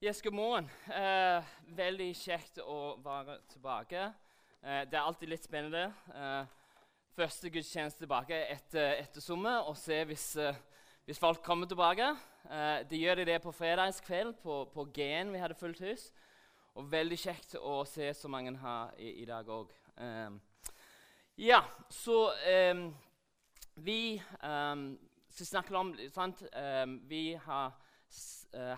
Morgen. Eh, veldig kjekt å være tilbake. Eh, det er alltid litt spennende. Eh, første gudstjeneste tilbake etter, etter sommer, og se hvis, eh, hvis folk kommer tilbake. Eh, de gjør de det på fredagskveld på, på G-en. Vi hadde fullt hus. Og veldig kjekt å se så mange her i, i dag òg. ja, så Vi skal snakke om sant? Vi har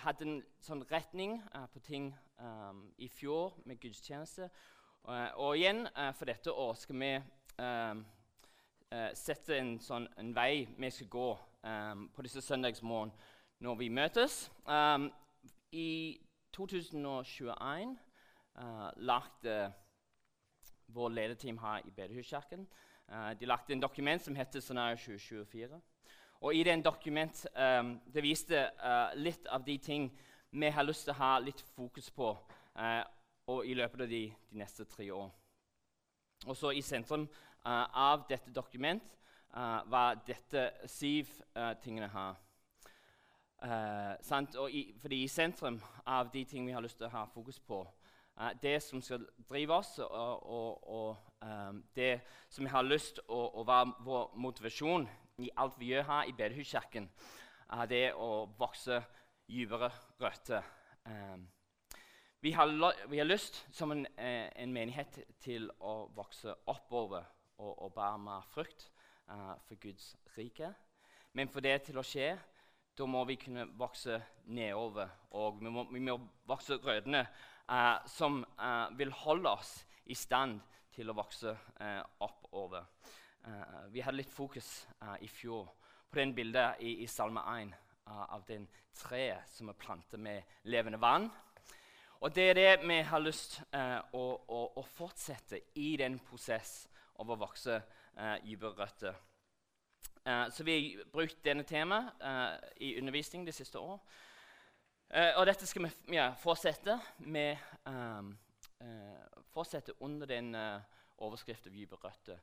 hadde en sånn retning uh, på ting um, i fjor med gudstjeneste. Uh, og igjen, for dette år skal vi um, sette en, sånn, en vei vi skal gå um, på disse søndagsmorgen når vi møtes. I 2021 lagde vår lederteam her i Bedehuskirken de lagde en dokument som heter Scenario 2024. Og i den dokument um, det viste uh, litt av de ting vi har lyst til å ha litt fokus på uh, i løpet av de, de, neste tre år. Og så I sentrum uh, av dette dokument var dette syv tingene her. I, fordi i sentrum av de ting vi har lyst til å ha fokus på, det som skal drive oss, og, og, og um, det som vi har lyst til å, å være vår motivasjon i alt vi gjør her i Bedehuskirken, er det å vokse dypere røtter. Um, vi, har, vi har, lyst som en, eh, en, menighet til å vokse oppover og, og bære mer frukt uh, for Guds rike. Men for det til å skje, da må vi kunne vokse nedover. Og vi må, vi må vokse røttene uh, som vil holde oss i stand til å vokse oppover. Uh, vi hadde litt fokus uh, i fjor på den bildet i, i Salme 1 uh, eh, av den treet som er plantet med levende vann. Og Det er det vi har lyst å, å, å, fortsette i den prosess av å vokse dypere røtter. så vi har brukt denne temaet i undervisning de siste år. og dette skal vi ja, fortsette med fortsette under den overskriften 'dype røtter'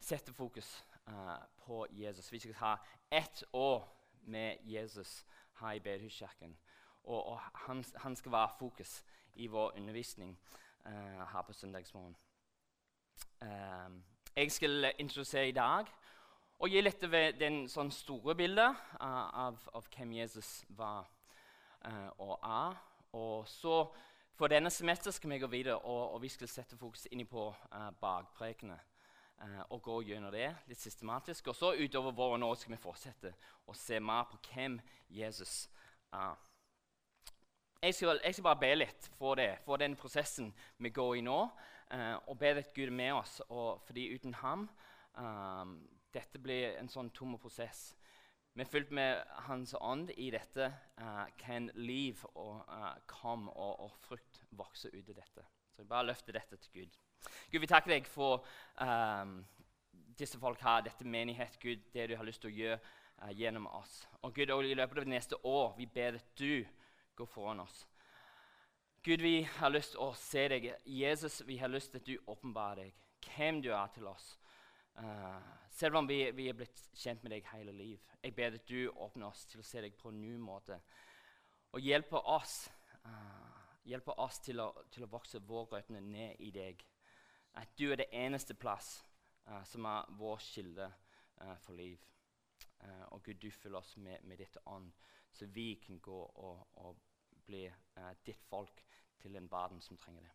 setter fokus uh, på Jesus. Vi skal ha ett år med Jesus her i Bedehuskirken. Og, og han, han, skal være fokus i vår undervisning uh, her på søndagsmorgen. Um, jeg skal introdusere i dag og gi litt av den sånn store bildet av, av, hvem Jesus var og er. Og så For denne semester skal vi gå videre, og, og vi skal sette fokus inn på bakprekene eh, og gå gjennom det litt systematisk. Og så utover våren år skal vi fortsette å se mer på hvem Jesus er. Jeg skal, jeg skal bare be litt for det, for den prosessen vi går i nå. Eh, og be at Gud med oss, og, fordi uten ham um, Dette blir en sånn tom prosess. Vi er fulgt med Hans ånd i dette. Uh, kan liv og uh, kom og, og frukt vokse ut av dette? Så jeg bare løfter dette til Gud. Gud, vi takker deg for um, disse folk her, dette menighet, Gud, det du har lyst til å gjøre uh, gjennom oss. Og Gud, også i løpet av det neste år, vi ber at du går foran oss. Gud, vi har lyst til å se deg. Jesus, vi har lyst til at du åpenbarer deg, hvem du er til oss. Uh, selv om vi, vi, er blitt kjent med deg hele liv. Jeg ber at du åpner oss til å se deg på en ny måte. Og hjelper oss, uh, hjelper oss til, å, til å vokse våre røtter ned i deg at du er det eneste plass uh, som er vår kilde uh, for liv. Uh, og Gud, du fyller oss med, med ditt ånd, så vi kan gå og, og bli ditt folk til en verden som trenger det.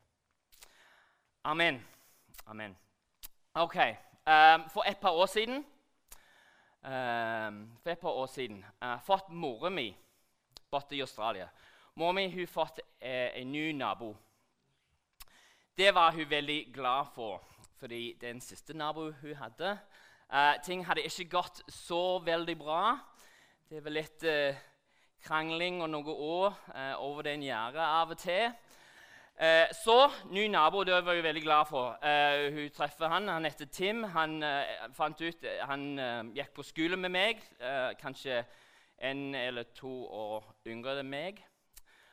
Amen. Amen. Ok. Um, for et par år siden um, For et par år siden uh, fått mora mi borte i Australia. Mora mi har fått en ny nabo det var hun veldig glad for, fordi den siste naboen hun hadde uh, Ting hadde ikke gått så veldig bra. Det var litt uh, krangling og noen år uh, over den gjerdet av og til. så ny nabo, det var hun veldig glad for. hun treffer han, han heter Tim. Han fant ut, han gikk på skole med meg, kanskje en eller to år yngre enn meg.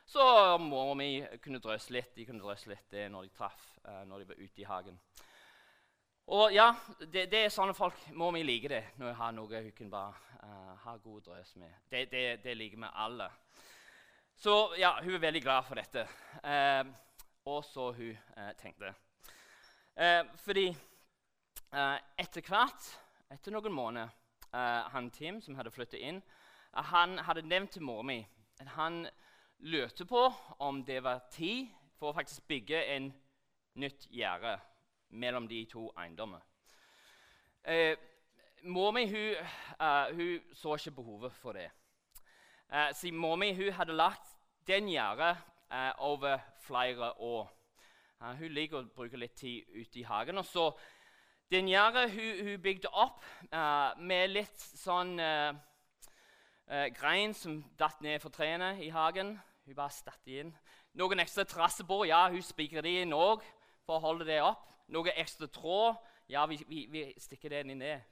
Så mor mi kunne drøse litt. De kunne drøse litt det når de traff, uh, når de var ute i hagen. Og ja, det, det er sånne folk. Mor mi liker det når hun har noe hun kan bare uh, ha god drøs med. Det, det, det liker vi alle. Så ja, hun er veldig glad for dette. Eh, og så hun eh, tenkte. Eh, fordi eh, etter hvert, etter noen måneder, eh, han Tim som hadde flyttet inn, eh, han hadde nevnt til mor mi at han lurte på om det var tid for å faktisk bygge en nytt gjerde mellom de to eiendommene. Eh, Mor mi hun, hun, så ikke behovet for det. siden mor mi hadde lagt den gjerdet uh, over flere år. Uh, hun liker å bruke litt tid ute i hagen. Og så Den gjerdet hun, hun, bygde opp eh, med litt sånn eh, eh, grein som datt ned fra trærne i hagen. Hun bare statt inn. Noen ekstra terrassebord, ja, hun spikrer de inn òg for å holde det opp. Noe ekstra tråd, ja, vi, vi, vi stikker det inn ned.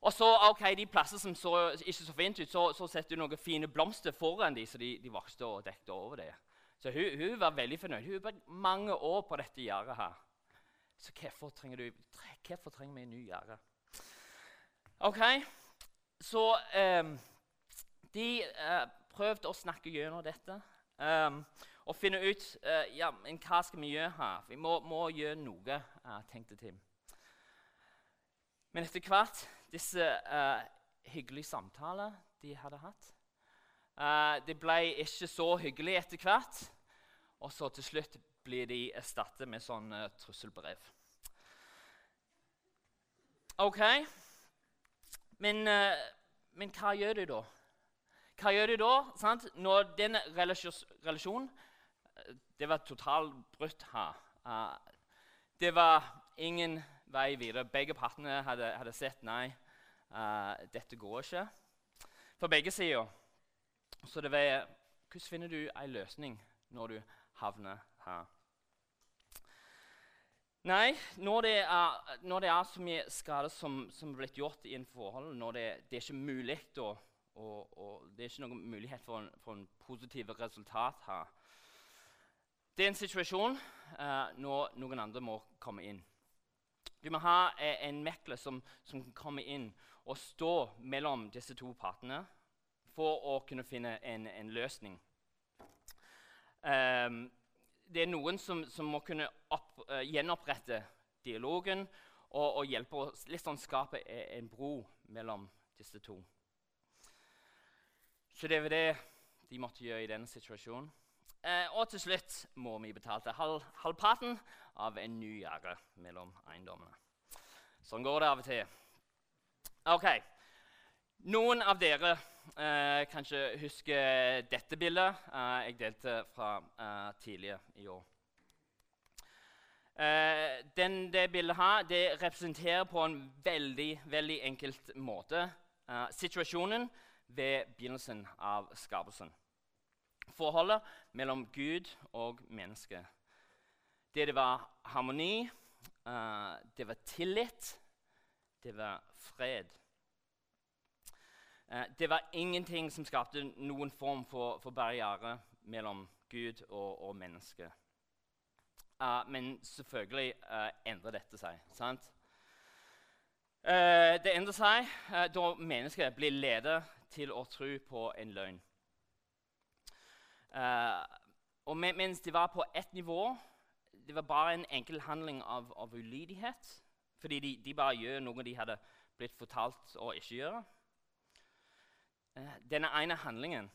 Og så, ok, De plasser som så ikke så fint ut, så, så setter du noen fine blomster foran dem, så de, de vokste og dekket over det. Så hun, hun, var veldig fornøyd. Hun har brukt mange år på dette gjerdet her. Så hvorfor trenger, du, hvorfor trenger vi en ny gjerde? Ok, så um, de uh, prøvde å snakke gjennom dette um, og finne ut uh, ja, men hva skal vi gjøre her. Vi må, må gjøre noe, uh, tenkte Tim. Men etter hvert disse uh, hyggelige samtaler de hadde hatt. Uh, det ble ikke så hyggelig etter hvert. Og så til slutt blir de erstattet med sånn uh, trusselbrev. OK. Men, men, hva gjør de da? Hva gjør du da sant? når den relasjonen Det var totalt brutt her. det var ingen vei videre. Begge partene hadde, hadde sett nei, uh, dette går ikke. For begge sider. Så det var hvordan finner du en løsning når du havner her? Nei, når det er, når det er så mye skade som, som er blitt gjort i en forhold, når det, det er ikke mulig å, og, og, det er ikke noen mulighet for en, for en positiv resultat her. Det er en situasjon eh, når noen andre må komme inn. Du må ha eh, en mekler som, som, komme inn og stå mellom disse to partene for å kunne finne en, en løsning. Um, det er noen som, som må kunne opp, uh, gjenopprette dialogen og, og hjelpe å litt sånn skape e, en bro mellom disse to. Så det var det de måtte gjøre i denne situasjonen. Eh, og til slutt må vi betale halv, halvparten av en ny gjerde mellom eiendommene. Sånn går det av og til. Ok, Noen av dere eh, kanskje husker dette bildet eh, jeg delte fra eh, tidligere i år. Eh, den, det bildet her det representerer på en veldig, veldig enkelt måte eh, situasjonen ved begynnelsen av skapelsen. Forholdet mellom Gud og mennesket. Det, det var harmoni, uh, det var tillit, det var fred. Uh, det var ingenting som skapte noen form for, for barriere mellom Gud og, og mennesket. Uh, men selvfølgelig endrer dette seg. sant? det endrer seg da mennesket blir ledet til å tro på en løgn. Uh, og mens de var på ett nivå Det var bare en enkel handling av, av ulydighet. Fordi de, de, bare gjør noe de hadde blitt fortalt å ikke gjøre. Uh, denne ene handlingen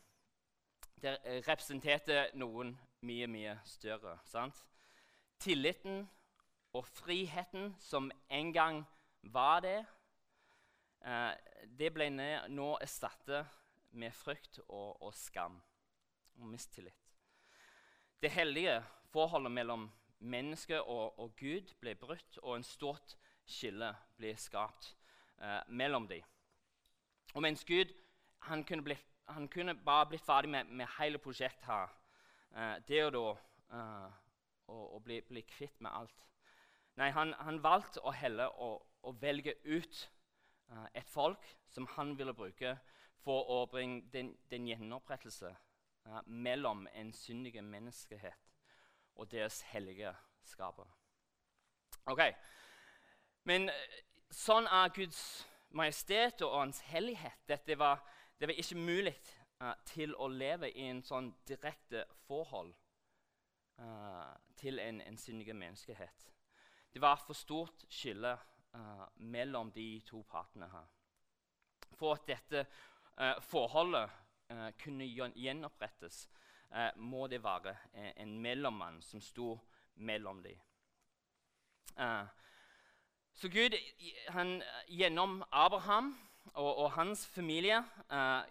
det representerte noen mye, mye større. sant? Tilliten og friheten som en gang var det, uh, det ble nå erstattet med frykt og, og skam og mistillit. Det hellige forholdet mellom menneske og, og Gud ble brutt, og en stort skille ble skapt eh, mellom dem. Og mens Gud han kunne, bli, han kunne bare blitt ferdig med, med hele prosjektet her, eh, det og da eh, og, og bli, bli, kvitt med alt Nei, han, han valgte å helle og velge ut et folk som han ville bruke for å bringe den, den gjenopprettelse ja, mellom en syndig menneskehet og deres hellige skaper. Ok, Men eh, sånn er Guds majestet og hans hellighet. Dette var, det var ikke mulig uh, til å leve i en sånn direkte forhold uh, til en, en syndig menneskehet. Det var for stort skille uh, mellom de to partene her. For at dette forholdet kunne gjenopprettes, må det være en, mellommann som sto mellom dem. så Gud, han, gjennom Abraham og, og hans familie uh,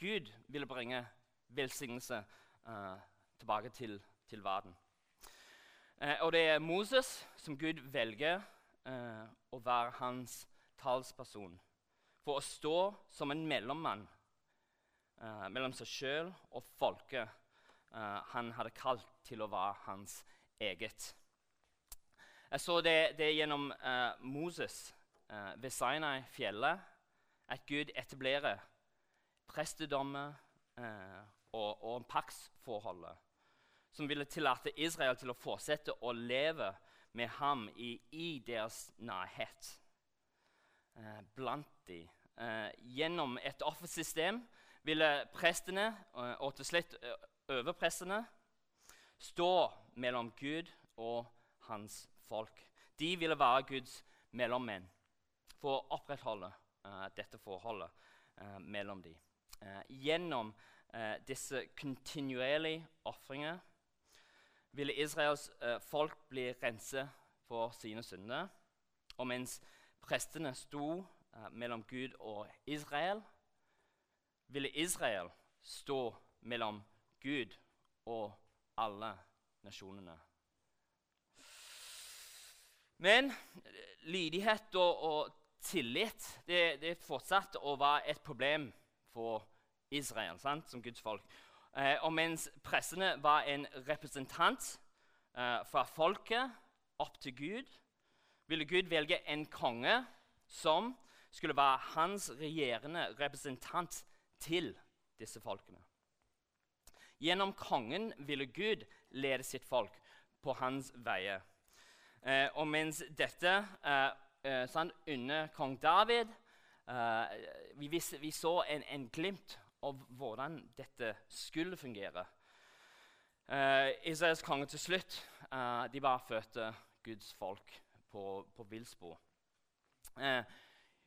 Gud ville bringe velsignelse uh, tilbake til, til verden. Uh, og det er Moses som Gud velger å være hans talsperson. For å stå som en mellommann mellom seg sjøl og folket han hadde kalt til å være hans eget. Jeg så det, det gjennom Moses ved Sinai-fjellet at Gud etablerer prestedommer eh, og, og paktsforholdet som ville tillate Israel til å fortsette å leve med ham i, i deres nærhet. Eh, blant de. Eh, gjennom et offersystem ville prestene eh, og til slutt eh, overprestene stå mellom Gud og hans folk. De ville være Guds mellommenn for å opprettholde eh, dette forholdet uh, mellom dem. Gjennom disse kontinuerlige ofringer ville Israels folk bli renset for sine synder. Og mens prestene sto mellom Gud og Israel, ville Israel stå mellom Gud og alle nasjonene. Men lydighet og, og tillit det, det fortsatte å være et problem for Israel sant, som Guds folk. Eh, og mens pressene var en representant eh, fra folket opp til Gud, ville Gud velge en konge som skulle være hans regjerende representant til disse folkene. Gjennom kongen ville Gud lede sitt folk på hans veier. Eh, og mens dette eh, eh, sånn, under kong David. Eh, vi, vi, så en, en, glimt av hvordan dette skulle fungere. Eh, Israels konge til slutt eh, de bare fødte Guds folk på, på villspor. Eh,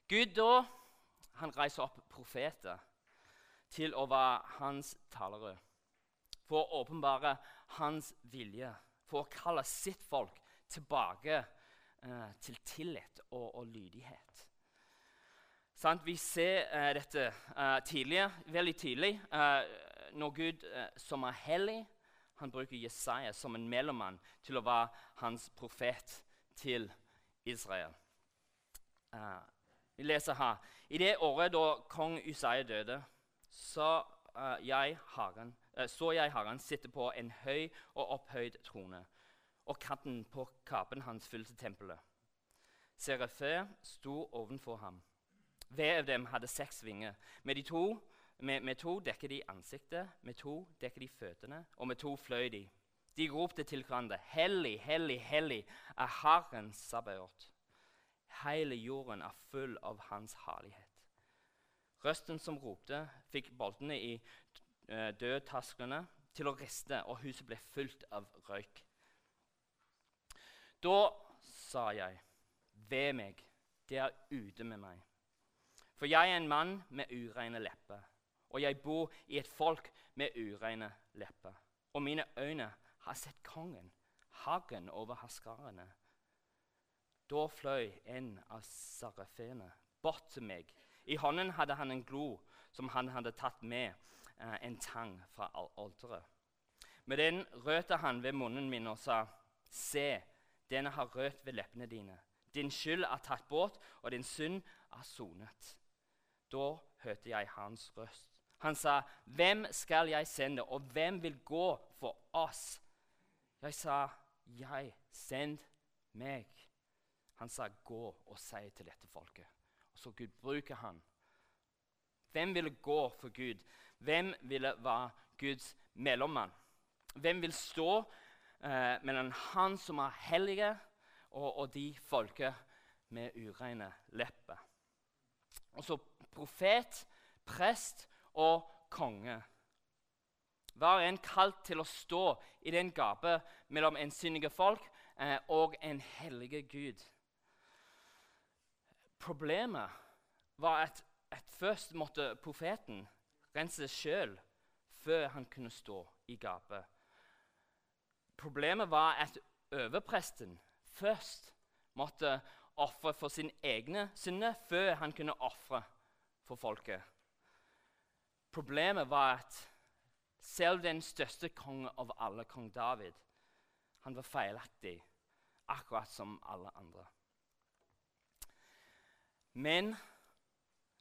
Gud da han reiser opp profeter til å være hans talere. For å åpenbare hans vilje, for å kalle sitt folk tilbake eh, til tillit og, og lydighet. Sant? Vi ser uh, dette uh, tidligere, veldig tidlig Uh, når Gud, eh, som er hellig, han bruker Jesaja som en mellommann til å være hans profet til Israel. Eh, vi leser her I det året da kong Usaya døde, så jeg Herren, så jeg Herren sitte på en høy og opphøyd trone og katten på kapen hans fylte tempelet. Serafé sto ovenfor ham. Hver av dem hadde seks vinger. Med, de to, med, med to dekket de ansiktet, med to dekket de føttene, og med to fløy de. De ropte til hverandre, 'Hellig, hellig, hellig er Herren Sabbaot.' Hele jorden er full av Hans herlighet. Røsten som ropte, fikk boltene i uh, dødtasklene til å riste, og huset ble fullt av røyk. Da sa jeg, ved meg, det er ute med meg. For jeg er en mann med ureine lepper, og jeg bor i et folk med ureine lepper. Og mine øyne har sett kongen, hagen over haskarene. Da fløy en av sarafene bort til meg. I hånden hadde han en glo som han hadde tatt med eh, en tang fra alteret. Med den rørte han ved munnen min og sa, Se, denne har rødt ved leppene dine. Din skyld er tatt bort, og din synd er sonet. Da hørte jeg hans røst. Han sa, 'Hvem skal jeg sende, og hvem vil gå for oss?' Jeg sa, 'Jeg, send meg.' Han sa, 'Gå og si til dette folket.' Og så Gud bruker han. Hvem ville gå for Gud? Hvem ville være Guds mellommann? Hvem vil stå eh, mellom han som er hellige, og, og de folket med ureine lepper. Og så profet, prest og konge. Hver en kalt til å stå i den gapet mellom en syndige folk eh, og en hellige Gud. Problemet var at, at først måtte profeten rense seg sjøl før han kunne stå i gapet. Problemet var at overpresten først måtte ofre for sin egne synder før han kunne ofre for folket. Problemet var at selv den største kongen av alle, kong David, han var feilaktig, akkurat som alle andre. Men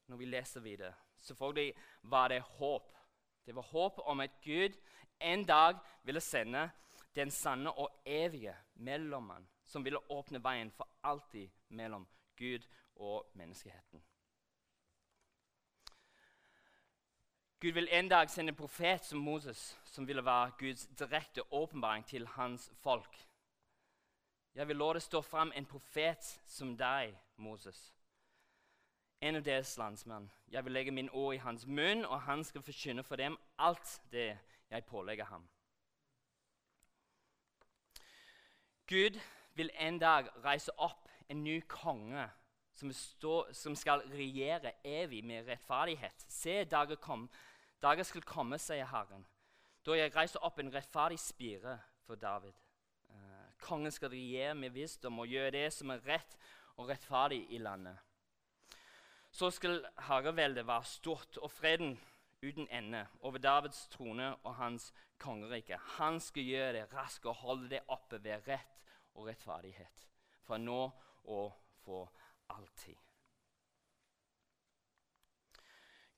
når vi leser videre, selvfølgelig var det håp. Det var håp om at Gud en dag ville sende den sanne og evige mellommann som ville åpne veien for alltid mellom Gud og menneskeheten. Gud vil en dag sende en profet som Moses, som ville være Guds direkte åpenbaring til hans folk. Jeg vil det stå fram en profet som deg, Moses, en av deres landsmenn. Jeg vil legge min ord i hans munn, og han skal forkynne for dem alt det jeg pålegger ham. Gud vil en dag reise opp en ny konge som, stå, som skal regjere evig med rettferdighet. Se, dager, kom, dager skal komme, sier Herren, da jeg reiser opp en rettferdig spire for David. Eh, kongen skal regjere med visdom og gjøre det som er rett og rettferdig i landet. Så skal herreveldet være stort og freden uten ende over Davids trone og hans kongerike. Han skal gjøre det raskt og holde det oppe ved rett og rettferdighet. Fra nå og for alltid.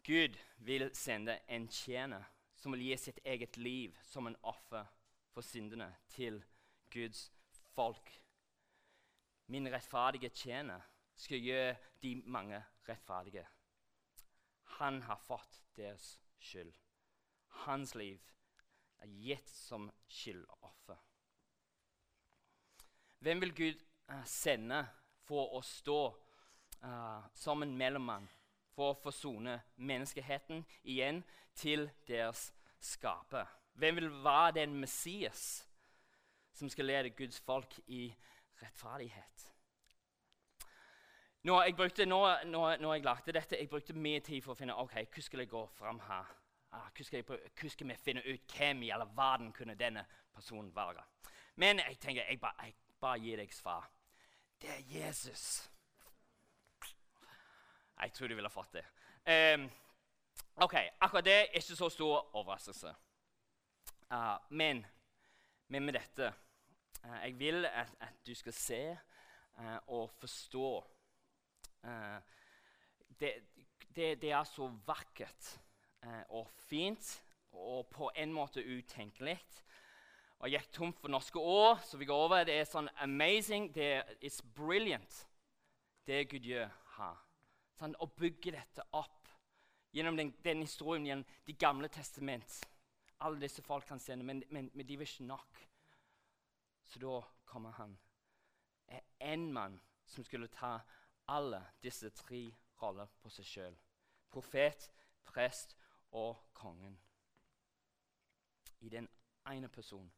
Gud vil sende en tjener som vil gi sitt eget liv som en offer for syndene til Guds folk. Min rettferdige tjener skal gjøre de mange rettferdige. Han har fått deres skyld. Hans liv er gitt som skyldoffer. Hvem vil Gud uh, sende for å stå uh, som en mellommann for å forsone menneskeheten igjen til deres skaper? Hvem vil være den Messias som skal lede Guds folk i rettferdighet? Når jeg, brukte, når, når, når jeg lagde dette, jeg brukte mye tid for å finne ok, hvordan skal jeg gå fram her. Ah, hvordan, skal jeg, hvordan skal vi finne ut hvem i all verden kunne denne personen være? Men jeg tenker, jeg bare, jeg bare gi deg svar. Det er Jesus. Jeg tror du ville fått det. Um, ok, Akkurat det er ikke så stor overraskelse. Uh, men, men, med dette uh, Jeg vil at, at, du skal se uh, og forstå det, det, det, er så vakkert og fint og på en måte utenkelig og jeg gikk tom for norske ord, så vi går over. Det er sånn amazing. Det er it's brilliant, det Gud gjør her. Sånn, å bygge dette opp gjennom den, den historien gjennom Det gamle testament. Alle disse folkene sender, men, men, men de var ikke nok. Så da kommer han. En mann som skulle ta alle disse tre roller på seg sjøl. Profet, prest og kongen. I den ene personen.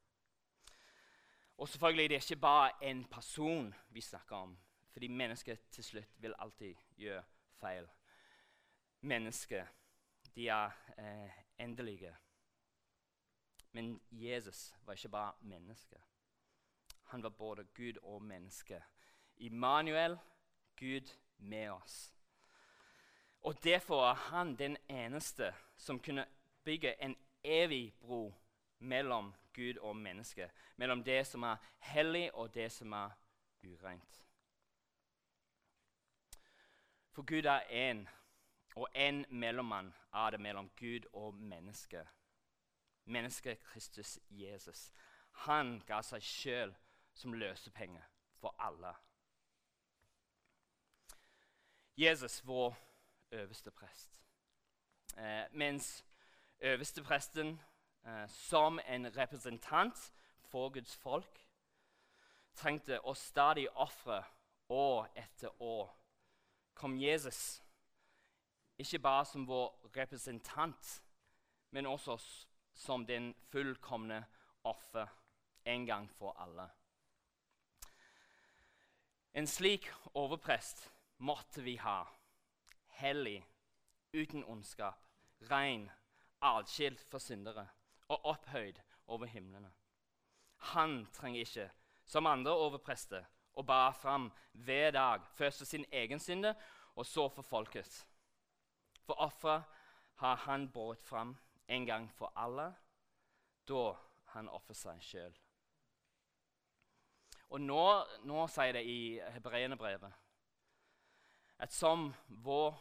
Og selvfølgelig det er ikke bare en person vi snakker om, fordi mennesker til slutt vil alltid gjøre feil. Mennesker, de er eh, endelige. Men Jesus var ikke bare menneske. Han var både Gud og menneske. Immanuel, Gud med oss. Og Derfor er han den eneste som kunne bygge en evig bro mellom Gud og menneske. Mellom det som er hellig, og det som er ureint. For Gud er én, og én mellommann er det mellom Gud og menneske. Mennesket Kristus Jesus. Han ga seg sjøl som løsepenge for alle. Jesus, vår øverste prest. Eh, mens øverstepresten eh, som en representant for Guds folk trengte å stadig ofre år etter år, kom Jesus ikke bare som vår representant, men også som den fullkomne offer en gang for alle. En slik overprest måtte vi ha. Hellig, uten ondskap, ren, atskilt for syndere og opphøyd over himlene. Han trenger ikke, som andre overprester, å bar fram hver dag, først for sin egen synde og så for folkets. For offeret har han båret fram en gang for alle, da han ofret seg sjøl. Og nå, nå sier det i hebreerbrevet at som vår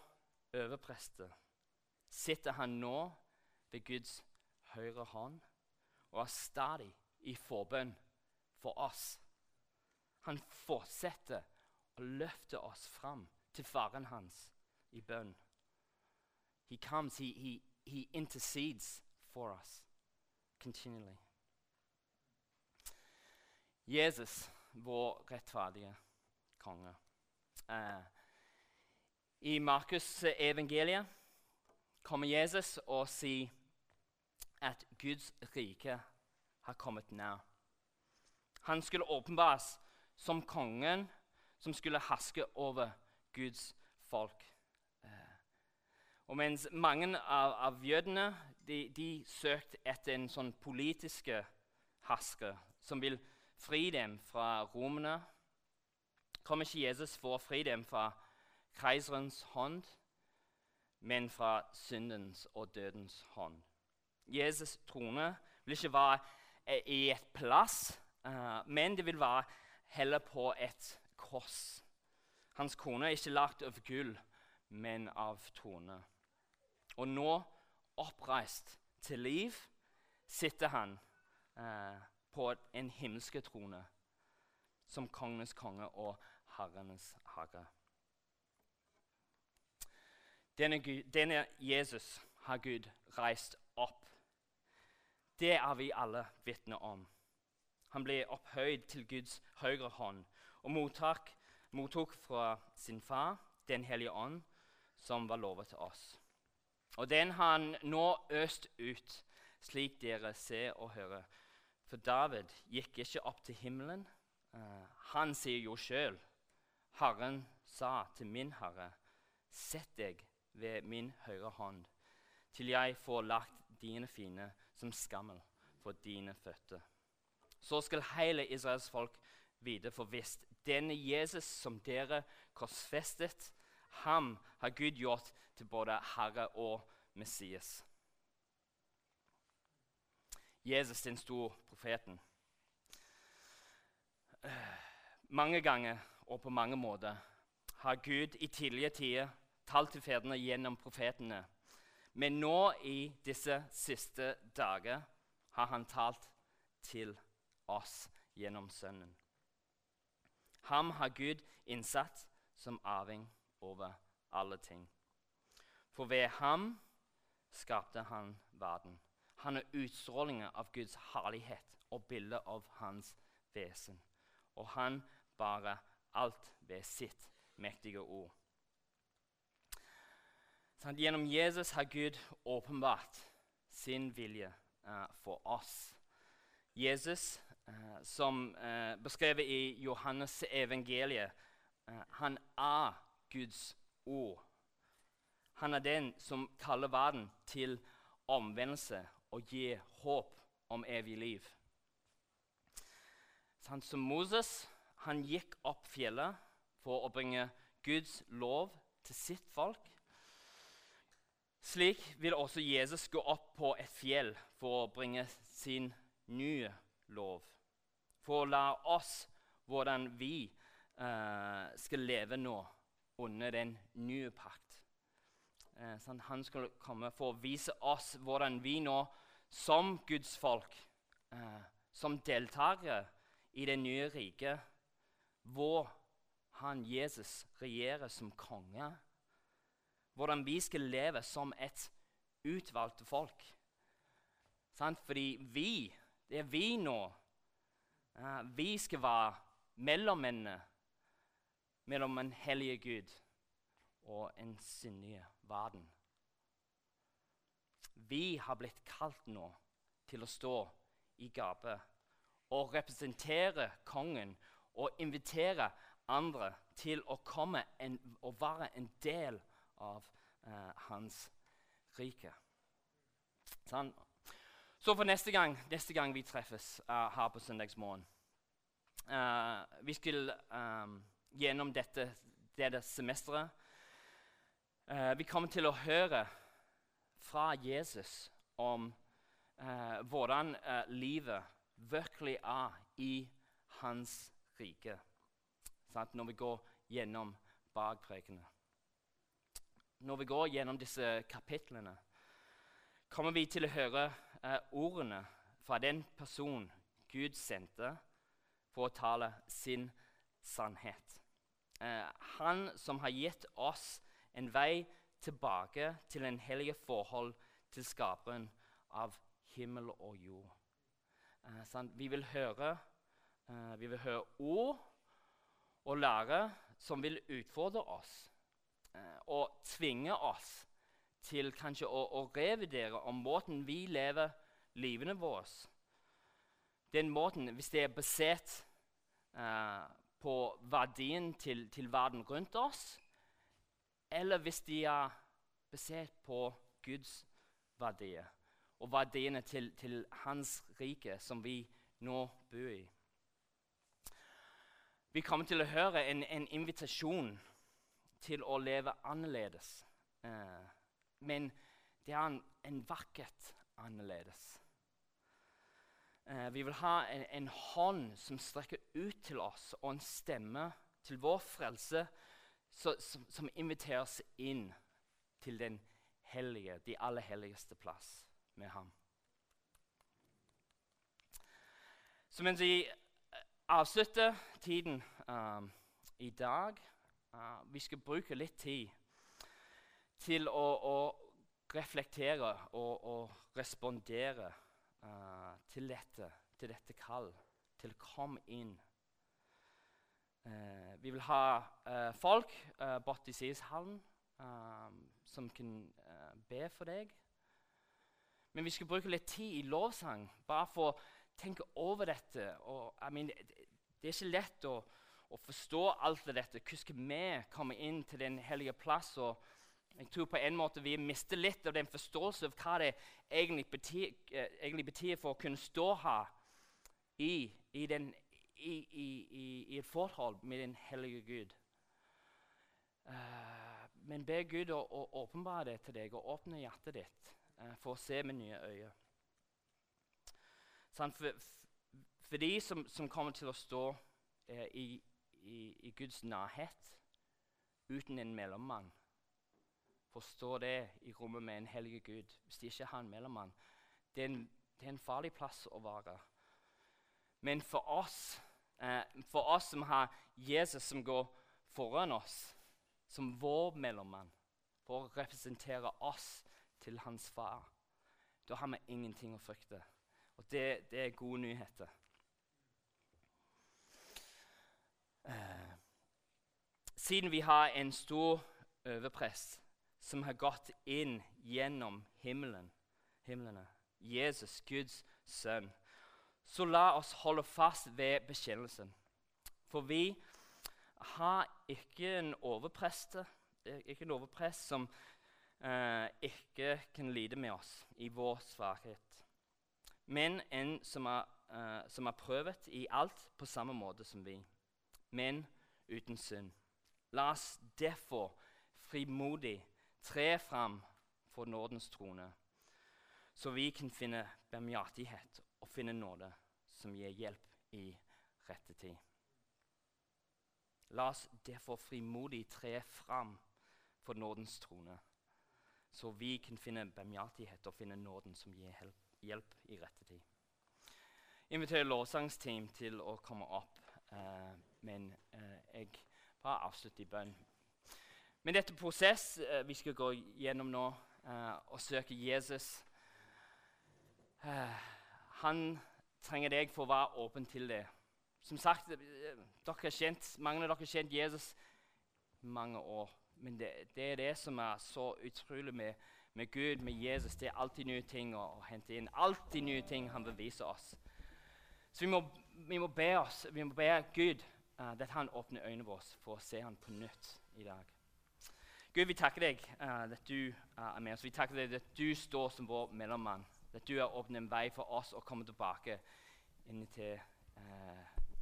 overpreste sitter han nå ved Guds høyre hånd og er stadig i forbønn for oss. Han fortsetter å løfte oss fram til faren hans i bønn. He comes, he, he, he intercedes for us continually. Jesus, vår rettferdige konge. Uh, I Markus' evangeliet kommer Jesus og sier at Guds rike har kommet nær. Han skulle åpenbares som kongen som skulle haske over Guds folk. Eh, og mens mange av, av jødene de, de søkte etter en sånn politiske haske som vil fri dem fra romene, kom ikke Jesus for å fri dem fra keiserens hånd, men fra syndens og dødens hånd. Jesus' trone vil ikke være i et plass, uh, men det vil være heller på et kors. Hans kone er ikke lagt av gull, men av tone. Og nå, oppreist til liv, sitter han eh, på en himmelske trone som kongenes konge og herrenes herre. Denne, denne Jesus har Gud reist opp det er vi alle vitner om. Han ble opphøyd til Guds høyre hånd og mottak, mottok fra sin far Den hellige ånd, som var lovet til oss. Og den han nå øst ut, slik dere ser og hører. For David gikk ikke opp til himmelen. Uh, han sier jo sjøl Herren sa til min herre, sett deg ved min høyre hånd, til jeg får lagt dine fine som skammel for dine føtter. Så skal hele Israels folk vite for visst denne Jesus som dere korsfestet, ham har Gud gjort til både Herre og Messias. Jesus, den store profeten. Mange ganger og på mange måter har Gud i tidlige tider talt til fedrene gjennom profetene men nå i disse siste dager har han talt til oss gjennom Sønnen. Ham har Gud innsatt som arving over alle ting. For ved ham skapte han verden. Han er utstrålingen av Guds herlighet og bildet av hans vesen. Og han bare alt ved sitt mektige ord. Sånn, gjennom Jesus har Gud åpenbart sin vilje uh, for oss. Jesus, uh, som eh, beskrevet i Johannes evangeliet, han er Guds ord. Han er den som kaller verden til omvendelse og gir håp om evig liv. Sånn, som Moses han gikk opp fjellet for å bringe Guds lov til sitt folk. Slik vil også Jesus gå opp på et fjell for å bringe sin nye lov. For å lære oss hvordan vi uh, skal leve nå under den nye pakt. Uh, sånn, han skal komme for å vise oss hvordan vi nå som Guds folk, uh, som deltakere i det nye riket, hvor han Jesus regjerer som konge hvordan vi skal leve som et utvalgt folk. Sant? Fordi vi, det er vi nå. Uh, vi skal være mellommennene mellom en hellige Gud og en syndig verden. Vi har blitt kalt nå til å stå i gapet og representere kongen og invitere andre til å komme en, og være en del av eh, hans rike. Sånn. Så for neste gang, neste gang vi treffes uh, her på søndagsmorgen uh, Vi skal um, gjennom dette, dette semesteret uh, Vi kommer til å høre fra Jesus om hvordan livet virkelig er i hans rike. Sant? Når vi går gjennom bakprekene. Når vi går gjennom disse kapitlene, kommer vi til å høre eh, ordene fra den person Gud sendte for å tale sin sannhet. Eh, han som har gitt oss en vei tilbake til en hellige forhold til skaperen av himmel og jord. Eh, vi vil høre eh, vi vil høre ord og lære som vil utfordre oss eh, og tvinge oss til kanskje å, å revidere om måten vi lever livene våre Den måten, hvis det er basert uh, på verdien til, til, verden rundt oss, eller hvis de er basert på Guds verdier og verdiene til, til Hans rike, som vi nå bor i. Vi kommer til å høre en, en invitasjon til å leve annerledes. Uh, men det er en, en vakkert annerledes. Eh, vi vil ha en, en, hånd som strekker ut til oss, og en stemme til vår frelse så, som, som, inviterer inn til den hellige, de aller helligste plass med ham. Så mens vi eh, avslutter tiden um, i dag uh, Vi skal bruke litt tid til å, å reflektere og, og respondere uh, til dette, til dette kall, til å komme inn. Uh, vi vil ha uh, folk uh, borti Sieshallen som kan be for deg. Men vi skal bruke litt tid i lovsang bare for å tenke over dette. Og, I mean, det, det, er ikke lett å, å forstå alt av dette. Hvordan skal vi komme inn til Den hellige plass? og jeg tror på en måte vi mister litt av den forståelse av hva det egentlig betyr, eh, egentlig betyr for å kunne stå her i, i, den, i, et forhold med den hellige Gud. Uh, men be Gud å, å, åpenbare det til deg og åpne hjertet ditt uh, for å se med nye øyne. Sånn, for, for, de som, som, kommer til å stå uh, i, i Guds nærhet uten en mellommann forstå det i rommet med en hellig Gud. Hvis de ikke har en mellommann. Det er en, det er en farlig plass å være. Men for oss, eh, for oss som har Jesus som går foran oss, som vår mellommann, for å representere oss til hans far, da har vi ingenting å frykte. Og det, det er gode nyheter. Eh, siden vi har en stor overpress som har gått inn gjennom himmelen, himmelene. Jesus, Guds sønn. Så la oss holde fast ved bekjennelsen. For vi har ikke en overprest, ikke en overprest som eh, ikke kan lide med oss i vår svakhet, men en som er, eh, som er prøvet i alt på samme måte som vi, men uten synd. La oss derfor frimodig tre fram for nådens trone, så vi kan finne barmhjertighet og finne nåde som gir hjelp i rette tid. La oss derfor frimodig tre fram for nådens trone, så vi kan finne barmhjertighet og finne nåden som gir hjelp, i rette tid. Inviterer lovsangsteam til å komme opp, eh, men eh, jeg bare avslutter i bønn. Men dette prosess uh, vi skal gå gjennom nå, uh, og søke Jesus uh, Han trenger deg for å være åpen til det. Som sagt, dere kjent, mange av dere har kjent Jesus mange år. Men det, det, er det som er så utrolig med, med Gud, med Jesus, det er alltid nye ting å, å hente inn. Alltid nye ting han vil vise oss. Så vi må, vi må be oss, vi må be Gud uh, at han åpner øynene våre for å se ham på nytt i dag. Gud, vi takker deg uh, at du uh, er med oss. Vi takker deg at du står som vår mellommann. At du har åpnet en vei for oss å komme tilbake inn til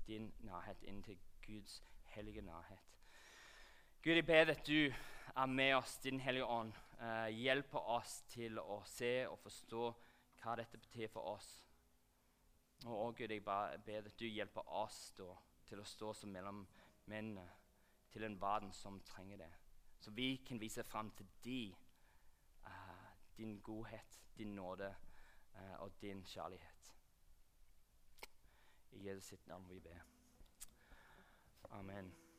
din nærhet, inn til Guds hellige nærhet. Gud, jeg ber at du er med oss, Din Hellige Ånd. Uh, hjelper oss til å se og forstå hva dette betyr for oss. Og også, Gud, jeg ber at du hjelper oss da, til å stå som mellommennene til en verden som trenger det. Så vi kan vise fram til de, uh, din godhet, din nåde uh, og din kjærlighet. I Jesus sitt navn vi ber. Amen.